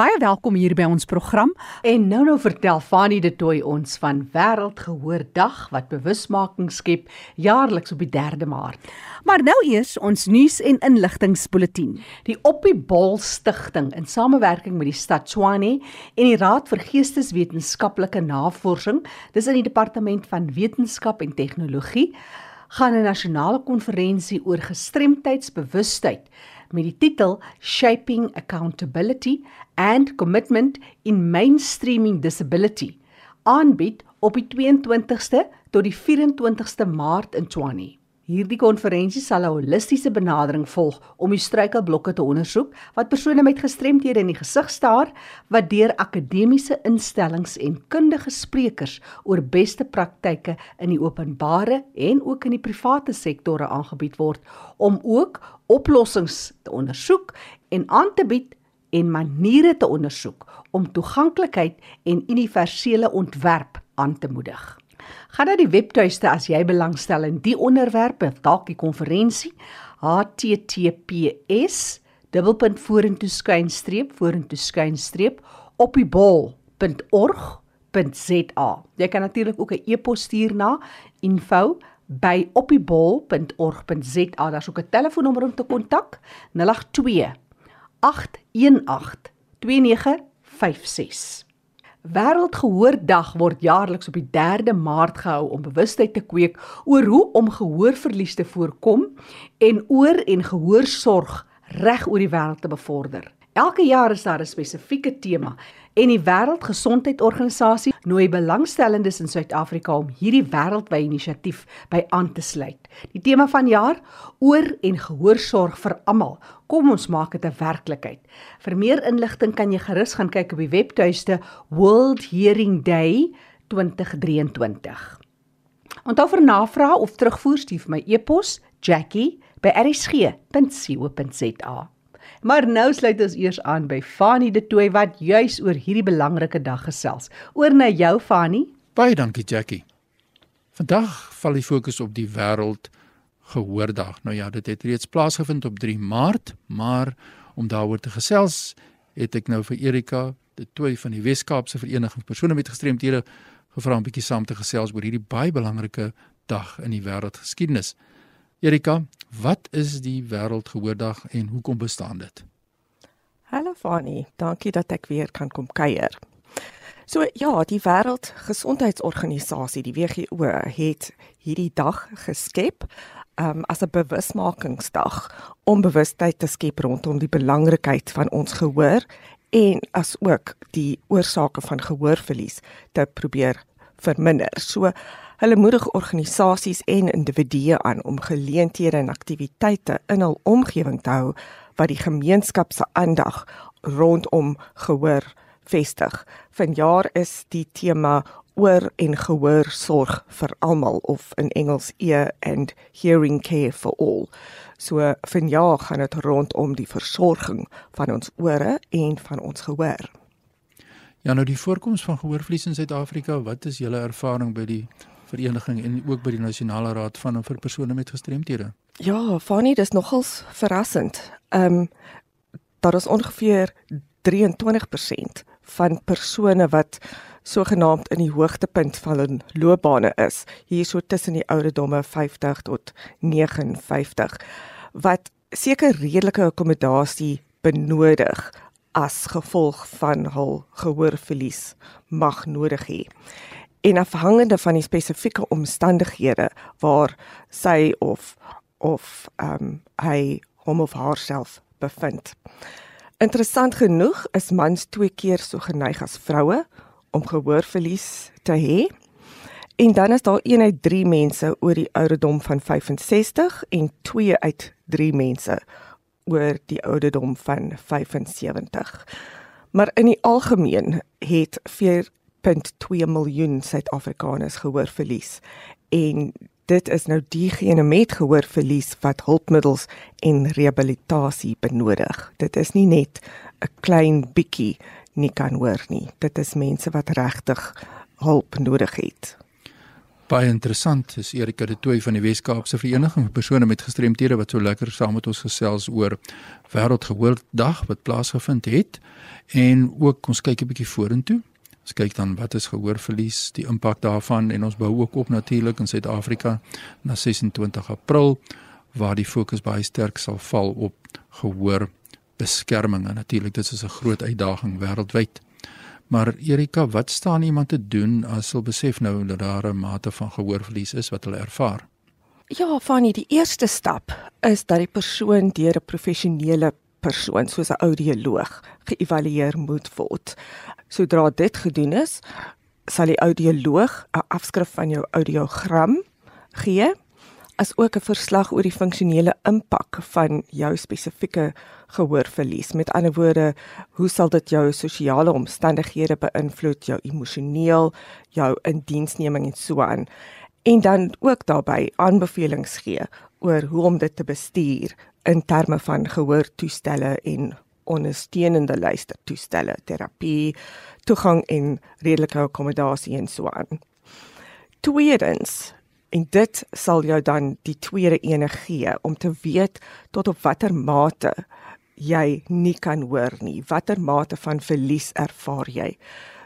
Baie welkom hier by ons program. En nou nou vertel Fanie de Tooi ons van Wêreldgehoordag wat bewusmaking skep jaarliks op die 3de Maart. Maar nou eers ons nuus en inligtingspulsatien. Die Oppie Bol Stichting in samewerking met die stad Tshwane en die Raad vir Geesteswetenskaplike Navorsing, dis in die Departement van Wetenskap en Tegnologie, gaan 'n nasionale konferensie oor gestremdheidsbewustheid met die titel Shaping Accountability and Commitment in Mainstreaming Disability aanbied op die 22ste tot die 24ste Maart in Tshwane. Hierdie konferensie sal 'n holistiese benadering volg om die struikelblokke te ondersoek wat persone met gestremthede in die gesig staar wat deur akademiese instellings en kundige sprekers oor beste praktyke in die openbare en ook in die private sektore aangebied word om ook oplossings te ondersoek en aan te bied en maniere te ondersoek om toeganklikheid en universele ontwerp aan te moedig. Gaan na die webtuiste as jy belangstel in die onderwerpe of dalk die konferensie https dubbelpunt vorentoe skynstreep vorentoe skynstreep op die bol.org.za. Jy kan natuurlik ook 'n e-pos stuur na info by oppiebol.org.za. Daar's ook 'n telefoonnommer om te kontak 082 818 2956. Wêreldgehoordag word jaarliks op die 3de Maart gehou om bewustheid te kweek oor hoe om gehoorverlies te voorkom en oor en gehoorsorg reg oor die wêreld te bevorder. Elke jaar is daar 'n spesifieke tema en die Wêreldgesondheidsorganisasie nooi belangstellendes in Suid-Afrika om hierdie wêreldwye inisiatief by aan te sluit. Die tema van jaar: oor en gehoorsorg vir almal. Kom ons maak dit 'n werklikheid. Vir meer inligting kan jy gerus gaan kyk op die webtuiste World Hearing Day 2023. Onthou vir navrae of terugvoer stuur my e-pos jackie@rsg.co.za. Maar nou sluit ons eers aan by Fanie de Tooi wat juis oor hierdie belangrike dag gesels. Oor na jou Fanie. Baie dankie Jackie. Vandag val die fokus op die wêreld gehoordag. Nou ja, dit het reeds plaasgevind op 3 Maart, maar om daaroor te gesels, het ek nou vir Erika de Tooi van die Wes-Kaapse Vereniging persone met gestremthede gevra om 'n bietjie saam te gesels oor hierdie baie belangrike dag in die wêreldgeskiedenis. Erika, wat is die Wêreldgehoordag en hoekom bestaan dit? Hallo Fani, dankie dat ek weer kan kom kuier. So ja, die Wêreldgesondheidsorganisasie, die WHO, het hierdie dag geskep um, as 'n bewusmakingsdag om bewustheid te skep rondom die belangrikheid van ons gehoor en as ook die oorsake van gehoorverlies te probeer verminder. So Hulle moedig organisasies en individue aan om geleenthede en aktiwiteite in hul omgewing te hou wat die gemeenskap se aandag rondom gehoor vestig. Vanjaar is die tema oor en gehoor sorg vir almal of in Engels ear and hearing care for all. So vanjaar gaan dit rondom die versorging van ons ore en van ons gehoor. Ja nou die voorkoms van gehoorverlies in Suid-Afrika, wat is julle ervaring by die vereniging en ook by die nasionale raad van vir persone met gestremthede. Ja, Fanie, dis nogals verrassend. Ehm um, daar is ongeveer 23% van persone wat sogenaamd in die hoogtepunt van hulle loopbane is, hier so tussen die ouderdomme 50 tot 59 wat seker redelike akkommodasie benodig as gevolg van hul gehoorverlies mag nodig hê en afhangende van die spesifieke omstandighede waar sy of of ehm um, hy hom of haarself bevind. Interessant genoeg is mans twee keer so geneig as vroue om gehoorverlies te hê. En dan is daar een uit 3 mense oor die ouderdom van 65 en 2 uit 3 mense oor die ouderdom van 75. Maar in die algemeen het 1.2 miljoen Suid-Afrikaners gehoorverlies en dit is nou diegene met gehoorverlies wat hulpmiddels en rehabilitasie benodig. Dit is nie net 'n klein bietjie nie kan hoor nie. Dit is mense wat regtig hulp nodig het. Baie interessant is Erika de Tooy van die Wes-Kaapse Vereniging vir persone met gestremthede wat so lekker saam met ons gesels oor Wêreldgehoordag wat plaasgevind het en ook ons kyk 'n bietjie vorentoe. Ons kyk dan wat is gehoorverlies, die impak daarvan en ons bou ook op natuurlik in Suid-Afrika na 26 April waar die fokus baie sterk sal val op gehoor beskerming en natuurlik dit is 'n groot uitdaging wêreldwyd. Maar Erika, wat staan iemand te doen as hulle besef nou dat daar 'n mate van gehoorverlies is wat hulle ervaar? Ja, Fanny, die eerste stap is dat die persoon deur 'n professionele persoon soos 'n audioloog geëvalueer moet word. Sodra dit gedoen is, sal die audioloog 'n afskrif van jou audiogram gee as ook 'n verslag oor die funksionele impak van jou spesifieke gehoorverlies. Met ander woorde, hoe sal dit jou sosiale omstandighede beïnvloed, jou emosioneel, jou indiensneming en so aan. En dan ook daarbey aanbevelings gee oor hoe om dit te bestuur in terme van gehoortoestelle en ondersteunende luistertoestelle, terapie, toegang en redelike akkommodasie en so aan. Tweedens, en dit sal jou dan die tweede ene gee om te weet tot op watter mate jy nie kan hoor nie. Watter mate van verlies ervaar jy?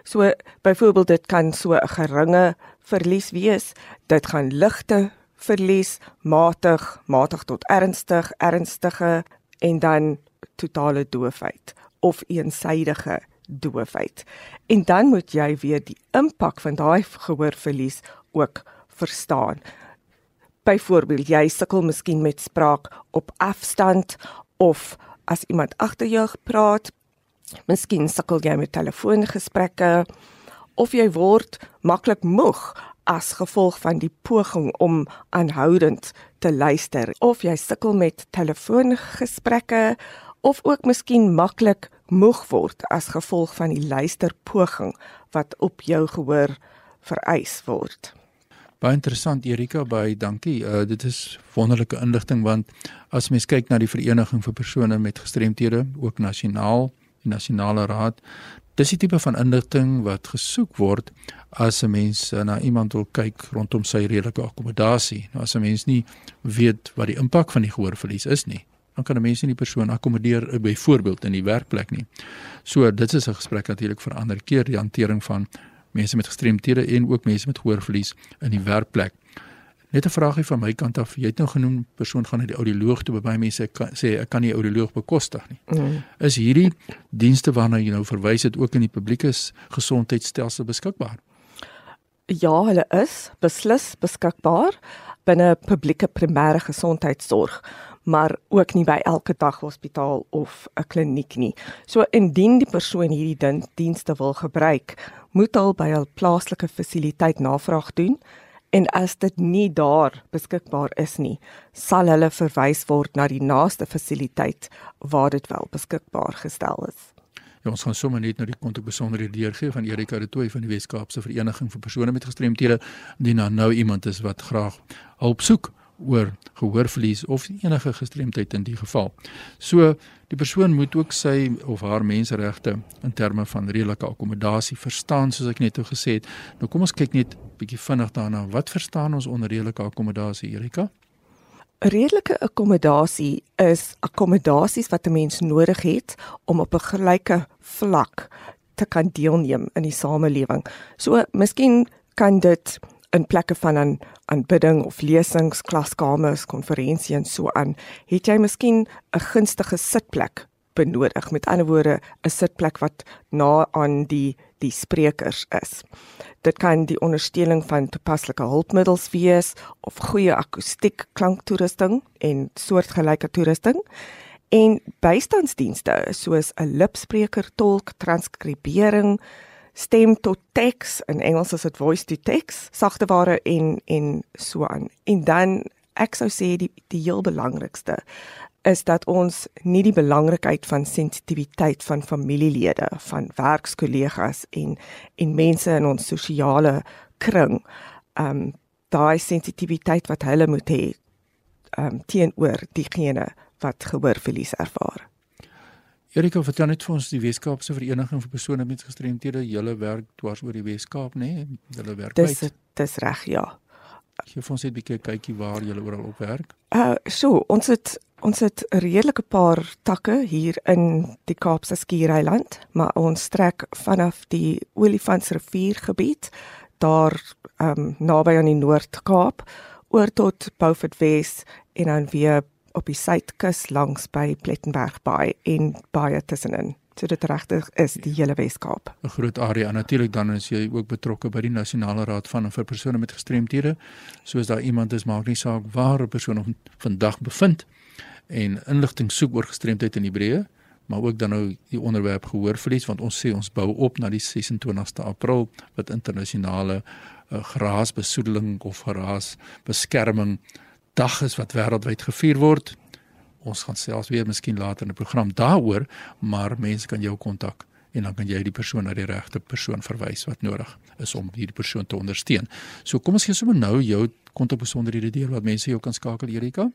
So byvoorbeeld dit kan so 'n geringe verlies wees. Dit gaan ligte verlies, matig, matig tot ernstig, ernstige en dan totale doofheid of eensydige doofheid. En dan moet jy weer die impak van daai gehoorverlies ook verstaan. Byvoorbeeld, jy sukkel miskien met spraak op afstand of as iemand agter jou praat, miskien sukkel jy met telefoongesprekke of jy word maklik moeg as gevolg van die poging om aanhoudend te luister of jy sukkel met telefoongesprekke of ook miskien maklik moeg word as gevolg van die luisterpoging wat op jou gehoor vereis word. Baie interessant Erika, baie dankie. Uh, dit is wonderlike inligting want as mens kyk na die vereniging vir persone met gestremthede, ook nasionaal, die nasionale raad, dis die tipe van inligting wat gesoek word as 'n mens uh, na iemand wil kyk rondom sy redelike akkommodasie. Nou as 'n mens nie weet wat die impak van die gehoorverlies is nie, dan kan 'n mens nie die persoon akkommodeer uh, byvoorbeeld in die werkplek nie. So dit is 'n gesprek natuurlik vir ander keer die hantering van mense met gestremthede en ook mense met gehoorverlies in die werkplek. Net 'n vraagie van my kant af. Jy het nou genoem persoon gaan na die audioloog toe by mense kan, sê ek kan nie audioloog bekostig nie. Mm. Is hierdie dienste waarna jy nou verwys het ook in die publieke gesondheidstelsel beskikbaar? Ja, hulle is beslis beskikbaar binne publieke primêre gesondheidsorg maar ook nie by elke daghospitaal of 'n kliniek nie. So indien die persoon hierdie dienste wil gebruik, moet hy by 'n plaaslike fasiliteit navraag doen en as dit nie daar beskikbaar is nie, sal hulle verwys word na die naaste fasiliteit waar dit wel beskikbaar gestel is. Ja, ons gaan sommer net nou die kontak besonderhede deurgee van Erika de Tooy van die Wes-Kaapse Vereniging vir persone met gestremthede, indien daar nou iemand is wat graag hulp soek oor gehoorverlies of enige gestremdheid in die geval. So die persoon moet ook sy of haar menseregte in terme van redelike akkommodasie verstaan soos ek net o gesê het. Nou kom ons kyk net bietjie vinnig daarna. Wat verstaan ons onder redelike akkommodasie, Erika? Redelike akkommodasie is akkommodasies wat 'n mens nodig het om op 'n gelyke vlak te kan deelneem in die samelewing. So, miskien kan dit in plekke van aan aanbidding of lesings, klaskamers, konferensie en so aan, het jy miskien 'n gunstige sitplek benodig. Met ander woorde, 'n sitplek wat na aan die die sprekers is. Dit kan die ondersteuning van toepaslike hulpmiddels wees of goeie akoestiek klanktoerusting en soortgelyke toerusting en bystandsdienste soos 'n lipspreker, tolk, transkribering, stem tot teks in Engels is dit voice to text sagteware en en so aan. En dan ek sou sê die die heel belangrikste is dat ons nie die belangrikheid van sensitiwiteit van familielede, van werkskollegas en en mense in ons sosiale kring um daai sensitiwiteit wat hulle moet hê um teenoor diegene wat gehoorverlies ervaar. Erika, vertel net vir ons die Weskaapse Vereniging vir persone met gestremthede, julle werk dwars oor die Weskaap, nê? Nee? Julle werk dis, uit. Dis dis reg, ja. Gee vir ons net 'n bietjie kykie waar jy oral op werk. Uh so, ons het ons het 'n redelike paar takke hier in die Kaapse Skiereiland, maar ons trek vanaf die Olifantsriviergebied daar ehm um, naby aan die Noord-Kaap oor tot Beaufort Wes en dan weer op die suidkus langs by Plettenberg Bay en baie tussenin. So dit regtig is die hele Wes-Kaap. 'n Groot area. Natuurlik dan is jy ook betrokke by die Nasionale Raad van vir persone met gestremthede. Soos daar iemand is, maak nie saak waar 'n persoon of vandag bevind en inligting soek oor gestremdheid in Hebreë, maar ook dan nou die onderwerp gehoor verlies want ons sê ons bou op na die 26ste April wat internasionale uh, graasbesoedeling of graasbeskerming dag is wat wêreldwyd gevier word ons gaan selfs weer miskien later in 'n program daaroor, maar mense kan jou kontak en dan kan jy die persoon na die regte persoon verwys wat nodig is om hierdie persoon te ondersteun. So kom ons gee sommer nou jou kontakbesonderhede deur wat mense jou kan skakel Erika.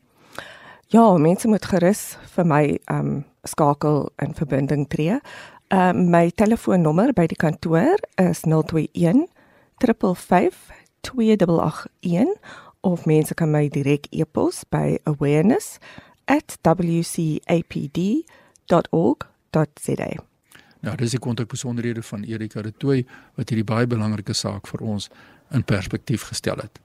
Ja, mense moet gerus vir my ehm um, skakel in verbinding tree. Ehm um, my telefoonnommer by die kantoor is 021 355 2881 of mense kan my direk e-pos by awareness@ www.wcapd.org.za. Nou, dis die kontakbesonderhede van Erika de Tooy wat hierdie baie belangrike saak vir ons in perspektief gestel het.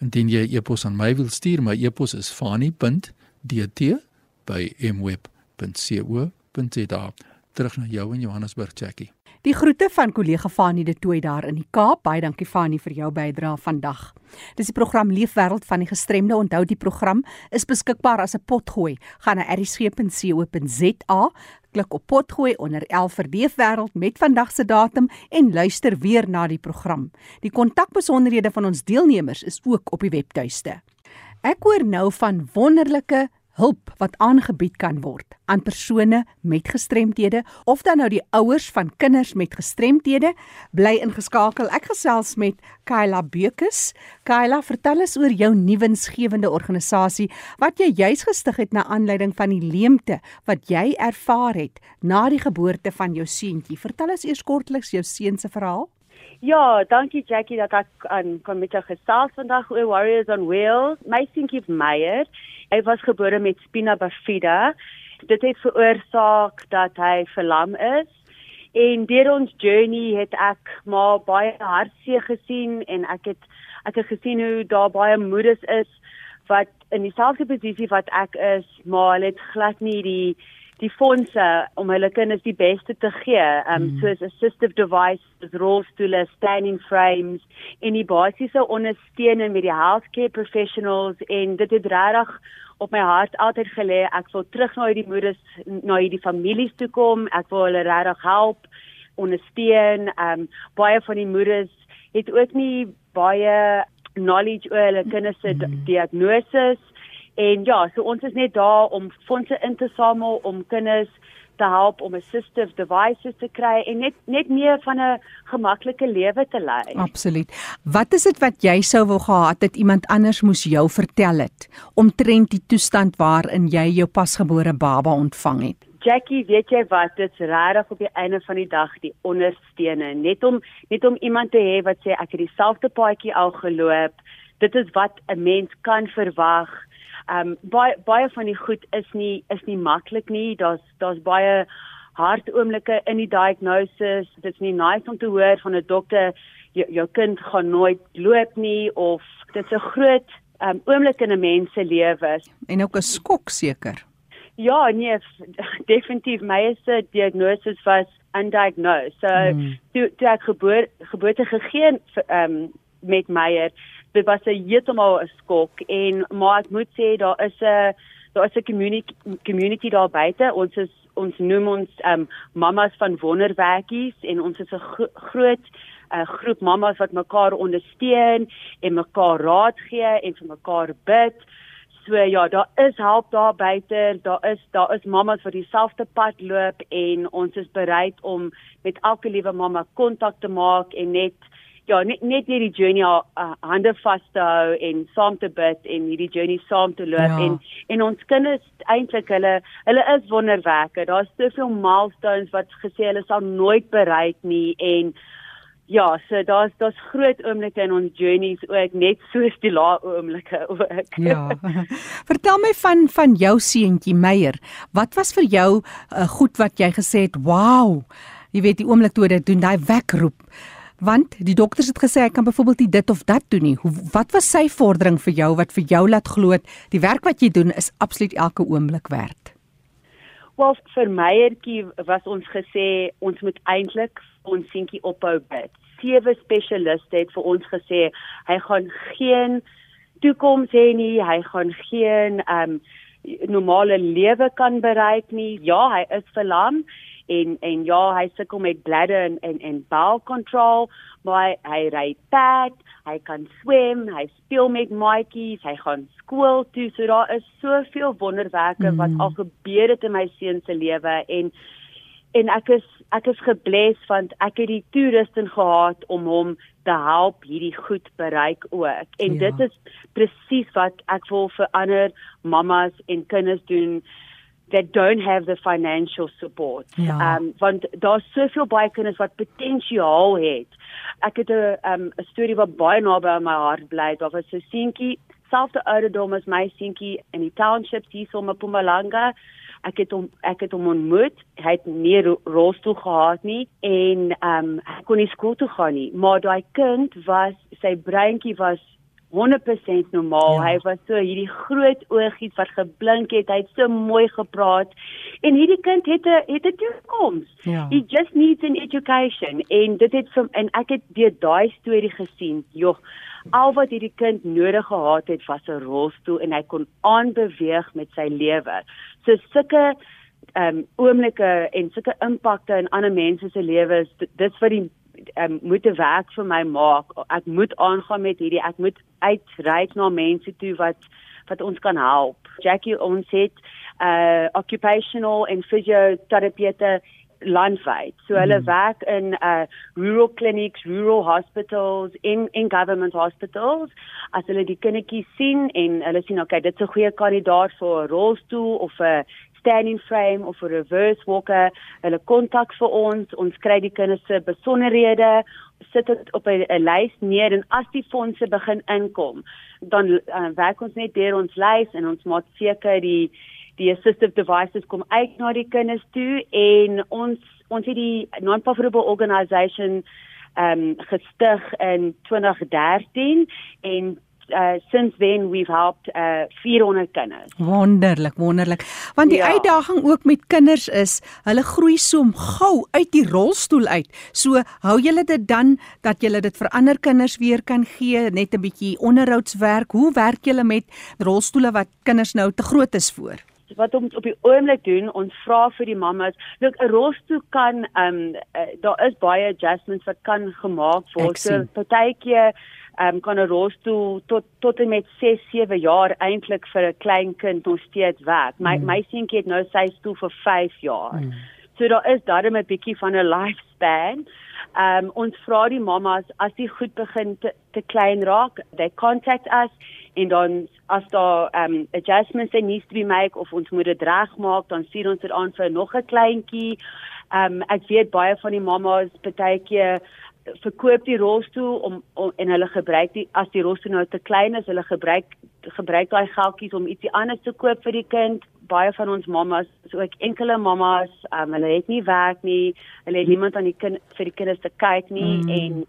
Indien jy e-pos aan my wil stuur, my e-pos is fani.dt@mweb.co.za. Terug na jou in Johannesburg, Jackie. Die groete van kollega Fanie de Tooy daar in die Kaap. Baie dankie Fanie vir jou bydrae vandag. Dis die program Leefwêreld van die gestremde. Onthou die program is beskikbaar as 'n potgooi. Gaan na erisg.co.za, klik op potgooi onder 11 vir Leefwêreld met vandag se datum en luister weer na die program. Die kontakbesonderhede van ons deelnemers is ook op die webtuiste. Ek hoor nou van wonderlike hulp wat aangebied kan word aan persone met gestremthede of dan nou die ouers van kinders met gestremthede bly ingeskakel. Ek gesels met Kyla Bekus. Kyla, vertel ons oor jou nuwensgewende organisasie wat jy juis gestig het na aanleiding van die leemte wat jy ervaar het na die geboorte van jou seuntjie. Vertel ons eers kortliks jou seun se verhaal. Ja, dankie Jackie dat ek aan kon met jou gesels vandag oor Warriors on Wheels. My seuntjie Meyer Hy was gebore met spina bifida. Dit het veroorsaak dat hy verlam is. En deur ons journey het ek maar baie hartseer gesien en ek het ek het gesien hoe daar baie moeders is wat in dieselfde posisie wat ek is, maar hulle het glad nie die die fondse om hulle kinders die beste te gee, um mm. soos assistive devices, rolstoele, standing frames en die basiese ondersteuning met die healthcare professionals en dit het regtig op my hart altyd gelê ek wil terug na hierdie moeders na hierdie families toe kom, ek wil hulle regtig help, ondersteun. Um baie van die moeders het ook nie baie knowledge oor hulle kinders se mm. En ja, so ons is net daar om fondse in te samel om kinders te help om assistive devices te kry en net net meer van 'n gemaklike lewe te lei. Absoluut. Wat is dit wat jy sou wou gehad het iemand anders moes jou vertel het omtrent die toestand waarin jy jou pasgebore baba ontvang het? Jackie, weet jy wat? Dit's regtig op die einde van die dag die ondersteuning, net om net om iemand te hê wat sê ek het dieselfde paadjie al geloop. Dit is wat 'n mens kan verwag Ehm um, baie baie van die goed is nie is nie maklik nie. Daar's daar's baie hard oomblikke in die diagnosis. Dit's nie nice om te hoor van 'n dokter jou, jou kind gaan nooit loop nie of dit's 'n groot ehm um, oomblik in 'n mens se lewe. En ook 'n skok seker. Ja, nee, definitief my eerste diagnose was undiagnosed. So hmm. toe toe ek geboor, geboorte gegee ehm um, met Meyer dit was 'n heeltemal 'n skok en maar ek moet sê daar is 'n daar is 'n community community daar buite. Ons is ons noem ons um mamas van wonderwerkies en ons is 'n gro groot 'n uh, groep mamas wat mekaar ondersteun en mekaar raad gee en vir mekaar bid. So ja, daar is hulp daar buite. Daar is daar is mamas wat dieselfde pad loop en ons is bereid om met elke liewe mamma kontak te maak en net ja, net net hierdie journey uh, hande vas te hou en saam te bid en hierdie journey saam te loop ja. en en ons kinders eintlik hulle hulle is wonderwerke. Daar's soveel milestones wat gesê hulle sal nooit bereik nie en Ja, so daar's daar's groot oomblikke in ons journeys ook net soos die lae oomblikke ook. Ja. Vertel my van van jou seentjie Meyer. Wat was vir jou uh, goed wat jy gesê het, "Wow." Jy weet die oomblik toe dit doen daai wekroep. Want die dokters het gesê hy kan byvoorbeeld nie dit of dat doen nie. Hoe wat was sy vordering vir jou wat vir jou laat glo die werk wat jy doen is absoluut elke oomblik werd? Wel vir Meyertjie was ons gesê ons moet eintlik ons seentjie ophou bid. Sewe spesialiste het vir ons gesê hy gaan geen toekoms hê nie, hy gaan geen um, normale lewe kan bereik nie. Ja, hy is verlam en en ja, hy sukkel met bladder en en en bowel control, maar hy ry pad, hy kan swem, hy speel met maatjies, hy gaan skool toe. So daar is soveel wonderwerke mm. wat al gebeur het in my seun se lewe en en ek is ek is gebless want ek het die toerusting gehad om hom te help hierdie goed bereik ook. En ja. dit is presies wat ek wil vir ander mammas en kinders doen that don't have the financial support. Ja. Um want daar's soveel baie kinders wat potensiaal het. Ek het 'n um 'n storie wat baie naby aan my hart bly. Daar was 'n seentjie, selfde ouderdom as my seentjie in die township hier so in Mpumalanga. Ek het hom ek het hom ontmoet. Hy het nie rolstoel gehad nie en um hy kon nie skool toe gaan nie. Maar daai kind was sy breintjie was 100% normaal. Ja. Hy was so hierdie groot oogies wat geblink het. Hy het so mooi gepraat. En hierdie kind het 'n het 'n toekoms. Ja. He just needs an education. En dit het vir en ek het deur daai storie gesien. Jogg, al wat hierdie kind nodig gehad het was 'n rolstoel en hy kon aanbeweeg met sy lewe. So sulke ehm um, oomblikke en sulke impakte in ander mense se lewens, dis wat die um, moet 'n werk vir my maak. Ek moet aangaan met hierdie. Ek moet uitreik na mense toe wat wat ons kan help. Jackie ons het uh occupational and physiotherapie landwyd. So hulle mm. werk in uh rural clinics, rural hospitals, in in government hospitals. As hulle die kindertjies sien en hulle sien okay, dit is 'n goeie kandidaat vir 'n rolstoel of 'n standing frame of 'n reverse walker, hulle kontak vir ons, ons kry die kinders se besonderhede, sit dit op 'n lys neer en as die fondse begin inkom, dan uh, werk ons net deur ons lys en ons maak seker die die assistive devices kom uit na die kinders toe en ons ons het die non-profitable organisation ehm um, gestig in 2013 en uh, since then we've helped uh, 400 kinders. Wonderlik, wonderlik. Want die ja. uitdaging ook met kinders is, hulle groei so gou uit die rolstoel uit. So hou julle dit dan dat julle dit vir ander kinders weer kan gee, net 'n bietjie onderhoudswerk. Hoe werk julle met rolstoele wat kinders nou te groot is vir? wat ons op die oomblik doen, ons vra vir die mammas, look 'n rolstoel kan ehm um, uh, daar is baie adjustments wat kan gemaak word. So partykeer um, kan 'n rolstoel tot tot en met 6, 7 jaar eintlik vir 'n klein kind nog steeds werk. My mm. my seentjie het nou sy stoel vir 5 jaar. Mm. So daar is daarom 'n bietjie van 'n lifespan. Ehm um, ons vra die mammas as die goed begin te, te klein raak, they contact us en dan as daar ehm um, adjustments they need to be make of ons moet dit regmaak, dan stuur ons dit aan vir nog 'n kleintjie. Ehm um, ek weet baie van die mammas partykeer verkoop die rolstoel om, om en hulle gebruik die as die rolstoel nou te klein is, hulle gebruik gebruik daai geldjies om ietsie anders te koop vir die kind. Baie van ons mammas, so ek enkele mammas, um, hulle het nie werk nie, hulle het niemand aan die kind vir die kinders te kyk nie mm. en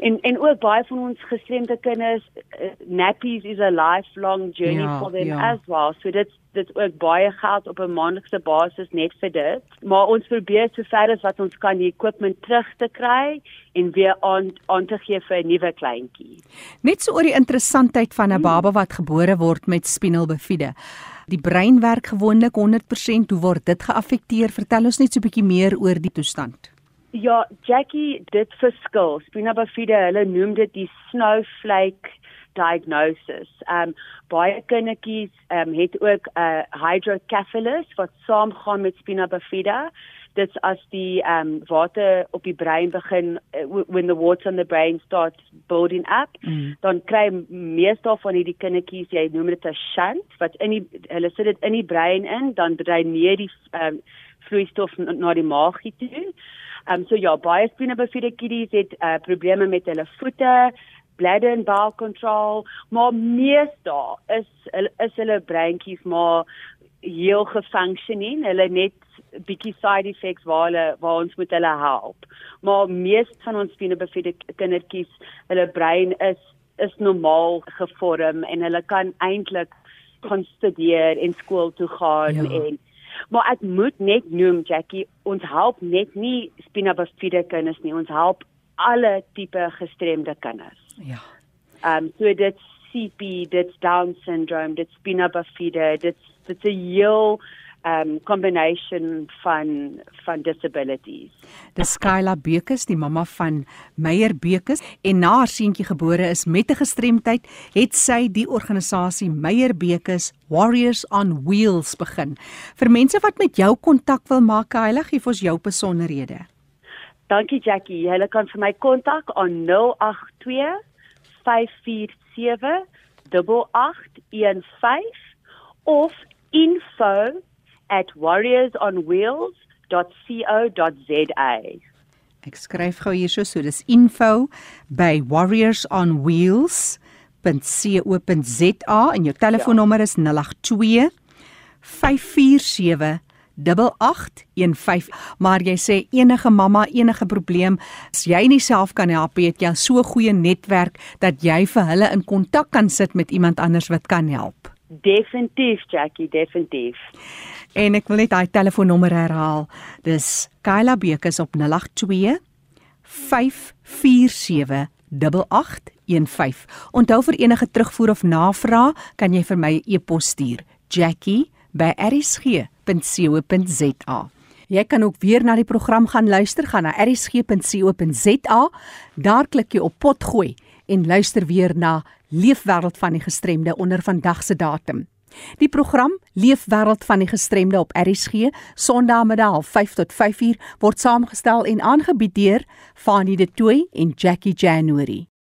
en en ook baie van ons gestremde kinders uh, nappies is a lifelong journey ja, for them ja. as well. So dit dit ook baie geld op 'n maandelikse basis net vir dit. Maar ons probeer so ver as wat ons kan die equipment terug te kry en weer aan aan te gee vir 'n nuwe kleintjie. Net so oor die interessantheid van 'n hmm. baba wat gebore word met spinal bifida. Die brein werk gewoonlik 100%. Hoe word dit geaffekteer? Vertel ons net so 'n bietjie meer oor die toestand. Ja, Jackie, dit verskil. Spinal bifida, hulle noem dit die snowflake diagnosis. Um baie kindertjies um het ook 'n uh, hydrocephalus wat saamgaan met spina bifida. Dit's as die ehm um, water op die brein begin uh, when the water on the brain starts building up mm. dan kry meestal van hierdie kindertjies jy noem dit 'n shunt wat in die hulle sit dit in die brein in dan dreineer die ehm um, vloeistof na die maag toe. Ehm um, so ja baie spinabefiede kiddies het uh, probleme met hulle voete bladder and bowel control maar meestal is is hulle breintjies maar heel gefunksioneer hulle net bietjie side effects waar hulle waar ons moet hulle help. Maar meeste van ons spinabefiede kindertjies, hulle brein is is normaal gevorm en hulle kan eintlik kon studeer en skool toe gaan ja. en maar ek moet net noem Jackie, ons help net nie spinabefiede kinders nie, ons help alle tipe gestremde kinders. Ja. Ehm um, so dit CP, dit Down syndrome, dit spinabefiede, dit dit's 'n heel um combination van van disabilities. Dis Skyla Bekes, die mamma van Meyer Bekes en na haar seentjie gebore is met 'n gestremdheid, het sy die organisasie Meyer Bekes Warriors on Wheels begin. Vir mense wat met jou kontak wil maak, Skyla, gee vir ons jou besonderhede. Dankie Jackie. Jy kan vir my kontak aan 082 547 8815 of info at warriorsonwheels.co.za. Ek skryf gou hierso, so dis info by warriorsonwheels.co.za en jou telefoonnommer is 082 547 8815 maar jy sê enige mamma enige probleem as jy nie self kan help het jy so goeie netwerk dat jy vir hulle in kontak kan sit met iemand anders wat kan help definitief Jackie definitief En ek wil net daai telefoonnommer herhaal. Dis Kyla Bekes op 082 547 8815. Onthou vir enige terugvoer of navraag kan jy vir my 'n e e-pos stuur. Jackie@rsg.co.za. Jy kan ook weer na die program gaan luister, gaan na rsg.co.za. Daar klik jy op potgooi en luister weer na Leefwêreld van die gestremde onder vandag se datum. Die program Leefwêreld van die gestremde op RSG Sondagmiddag 5 tot 5uur word saamgestel en aangebied deur Fanie De Tooy en Jackie January.